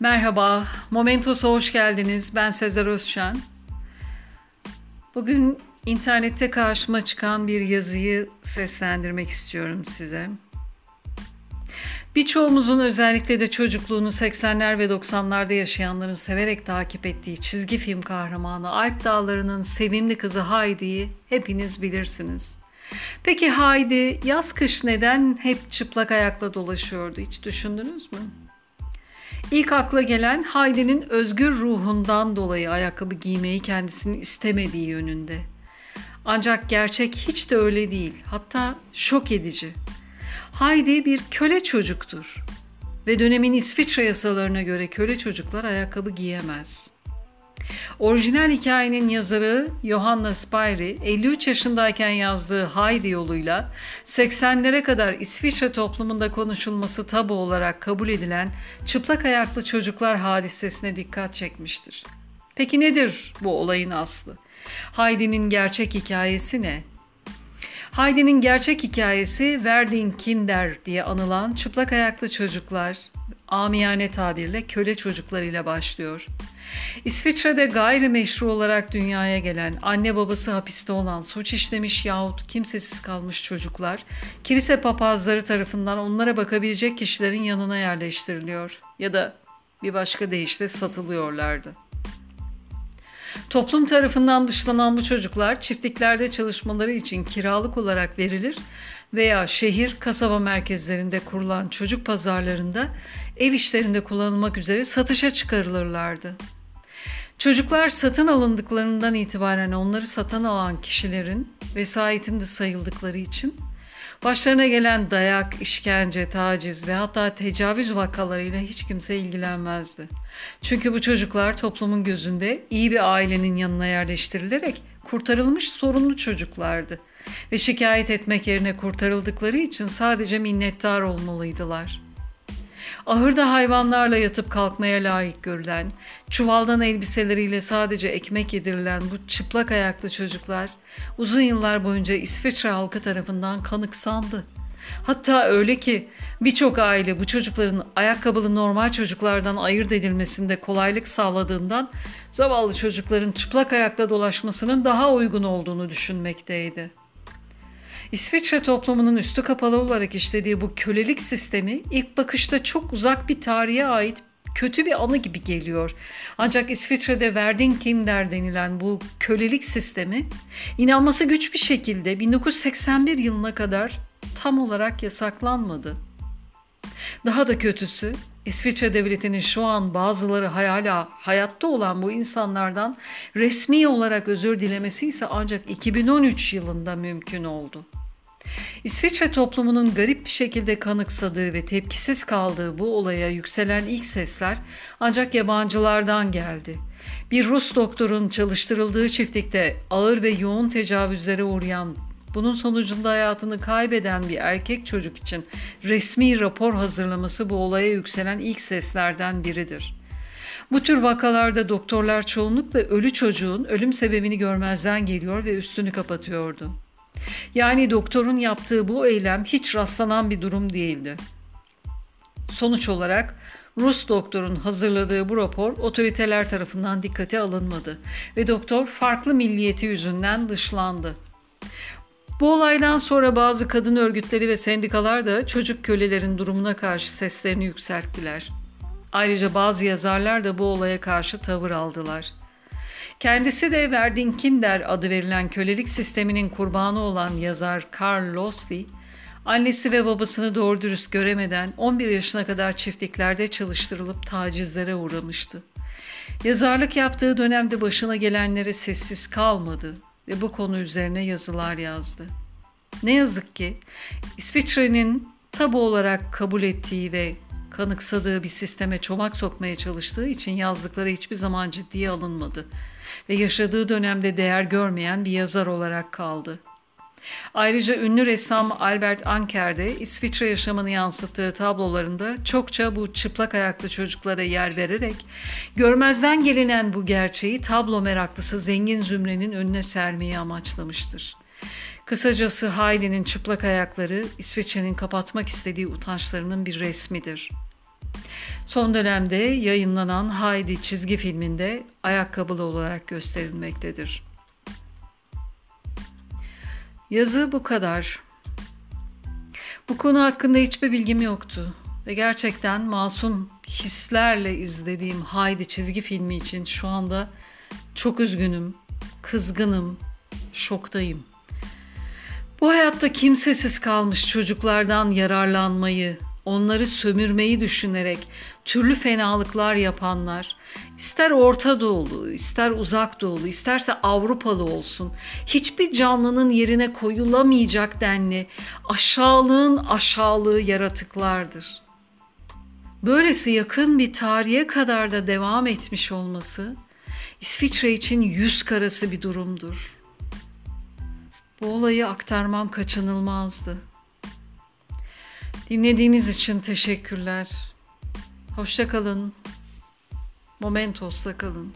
Merhaba, Momentos'a hoş geldiniz. Ben Sezer Özşen. Bugün internette karşıma çıkan bir yazıyı seslendirmek istiyorum size. Birçoğumuzun özellikle de çocukluğunu 80'ler ve 90'larda yaşayanların severek takip ettiği çizgi film kahramanı Alp Dağları'nın sevimli kızı Heidi'yi hepiniz bilirsiniz. Peki Heidi yaz kış neden hep çıplak ayakla dolaşıyordu hiç düşündünüz mü? İlk akla gelen Heidi'nin özgür ruhundan dolayı ayakkabı giymeyi kendisinin istemediği yönünde. Ancak gerçek hiç de öyle değil. Hatta şok edici. Heidi bir köle çocuktur ve dönemin İsviçre yasalarına göre köle çocuklar ayakkabı giyemez. Orijinal hikayenin yazarı Johanna Spyri 53 yaşındayken yazdığı Heidi yoluyla 80'lere kadar İsviçre toplumunda konuşulması tabu olarak kabul edilen çıplak ayaklı çocuklar hadisesine dikkat çekmiştir. Peki nedir bu olayın aslı? Heidi'nin gerçek hikayesi ne? Heidi'nin gerçek hikayesi Verdin Kinder diye anılan çıplak ayaklı çocuklar, amiyane tabirle köle çocuklarıyla başlıyor. İsviçre'de gayrimeşru olarak dünyaya gelen, anne babası hapiste olan, suç işlemiş yahut kimsesiz kalmış çocuklar, kilise papazları tarafından onlara bakabilecek kişilerin yanına yerleştiriliyor ya da bir başka deyişle satılıyorlardı. Toplum tarafından dışlanan bu çocuklar çiftliklerde çalışmaları için kiralık olarak verilir veya şehir, kasaba merkezlerinde kurulan çocuk pazarlarında ev işlerinde kullanılmak üzere satışa çıkarılırlardı. Çocuklar satın alındıklarından itibaren onları satın alan kişilerin vesayetinde sayıldıkları için başlarına gelen dayak, işkence, taciz ve hatta tecavüz vakalarıyla hiç kimse ilgilenmezdi. Çünkü bu çocuklar toplumun gözünde iyi bir ailenin yanına yerleştirilerek kurtarılmış sorunlu çocuklardı ve şikayet etmek yerine kurtarıldıkları için sadece minnettar olmalıydılar.'' Ahırda hayvanlarla yatıp kalkmaya layık görülen, çuvaldan elbiseleriyle sadece ekmek yedirilen bu çıplak ayaklı çocuklar uzun yıllar boyunca İsviçre halkı tarafından kanıksandı. Hatta öyle ki birçok aile bu çocukların ayakkabılı normal çocuklardan ayırt edilmesinde kolaylık sağladığından zavallı çocukların çıplak ayakta dolaşmasının daha uygun olduğunu düşünmekteydi. İsviçre toplumunun üstü kapalı olarak işlediği bu kölelik sistemi ilk bakışta çok uzak bir tarihe ait kötü bir anı gibi geliyor. Ancak İsviçre'de Verdinkinder denilen bu kölelik sistemi inanması güç bir şekilde 1981 yılına kadar tam olarak yasaklanmadı. Daha da kötüsü İsviçre devletinin şu an bazıları hala hayatta olan bu insanlardan resmi olarak özür dilemesi ise ancak 2013 yılında mümkün oldu. İsviçre toplumunun garip bir şekilde kanıksadığı ve tepkisiz kaldığı bu olaya yükselen ilk sesler ancak yabancılardan geldi. Bir Rus doktorun çalıştırıldığı çiftlikte ağır ve yoğun tecavüzlere uğrayan bunun sonucunda hayatını kaybeden bir erkek çocuk için resmi rapor hazırlaması bu olaya yükselen ilk seslerden biridir. Bu tür vakalarda doktorlar çoğunlukla ölü çocuğun ölüm sebebini görmezden geliyor ve üstünü kapatıyordu. Yani doktorun yaptığı bu eylem hiç rastlanan bir durum değildi. Sonuç olarak Rus doktorun hazırladığı bu rapor otoriteler tarafından dikkate alınmadı ve doktor farklı milliyeti yüzünden dışlandı. Bu olaydan sonra bazı kadın örgütleri ve sendikalar da çocuk kölelerin durumuna karşı seslerini yükselttiler. Ayrıca bazı yazarlar da bu olaya karşı tavır aldılar. Kendisi de Verdinkinder adı verilen kölelik sisteminin kurbanı olan yazar Karl Losli, annesi ve babasını doğru dürüst göremeden 11 yaşına kadar çiftliklerde çalıştırılıp tacizlere uğramıştı. Yazarlık yaptığı dönemde başına gelenlere sessiz kalmadı ve bu konu üzerine yazılar yazdı. Ne yazık ki İsviçre'nin tabu olarak kabul ettiği ve kanıksadığı bir sisteme çomak sokmaya çalıştığı için yazdıkları hiçbir zaman ciddiye alınmadı ve yaşadığı dönemde değer görmeyen bir yazar olarak kaldı. Ayrıca ünlü ressam Albert Anker de İsviçre yaşamını yansıttığı tablolarında çokça bu çıplak ayaklı çocuklara yer vererek görmezden gelinen bu gerçeği tablo meraklısı zengin zümrenin önüne sermeyi amaçlamıştır. Kısacası Heidi'nin çıplak ayakları İsviçre'nin kapatmak istediği utançlarının bir resmidir. Son dönemde yayınlanan Heidi çizgi filminde ayakkabılı olarak gösterilmektedir. Yazı bu kadar. Bu konu hakkında hiçbir bilgim yoktu ve gerçekten masum hislerle izlediğim Haydi çizgi filmi için şu anda çok üzgünüm, kızgınım, şoktayım. Bu hayatta kimsesiz kalmış çocuklardan yararlanmayı, onları sömürmeyi düşünerek türlü fenalıklar yapanlar, ister Orta Doğulu, ister Uzak Doğulu, isterse Avrupalı olsun, hiçbir canlının yerine koyulamayacak denli aşağılığın aşağılığı yaratıklardır. Böylesi yakın bir tarihe kadar da devam etmiş olması İsviçre için yüz karası bir durumdur. Bu olayı aktarmam kaçınılmazdı. Dinlediğiniz için teşekkürler. Hoşça kalın. Momentos'ta kalın.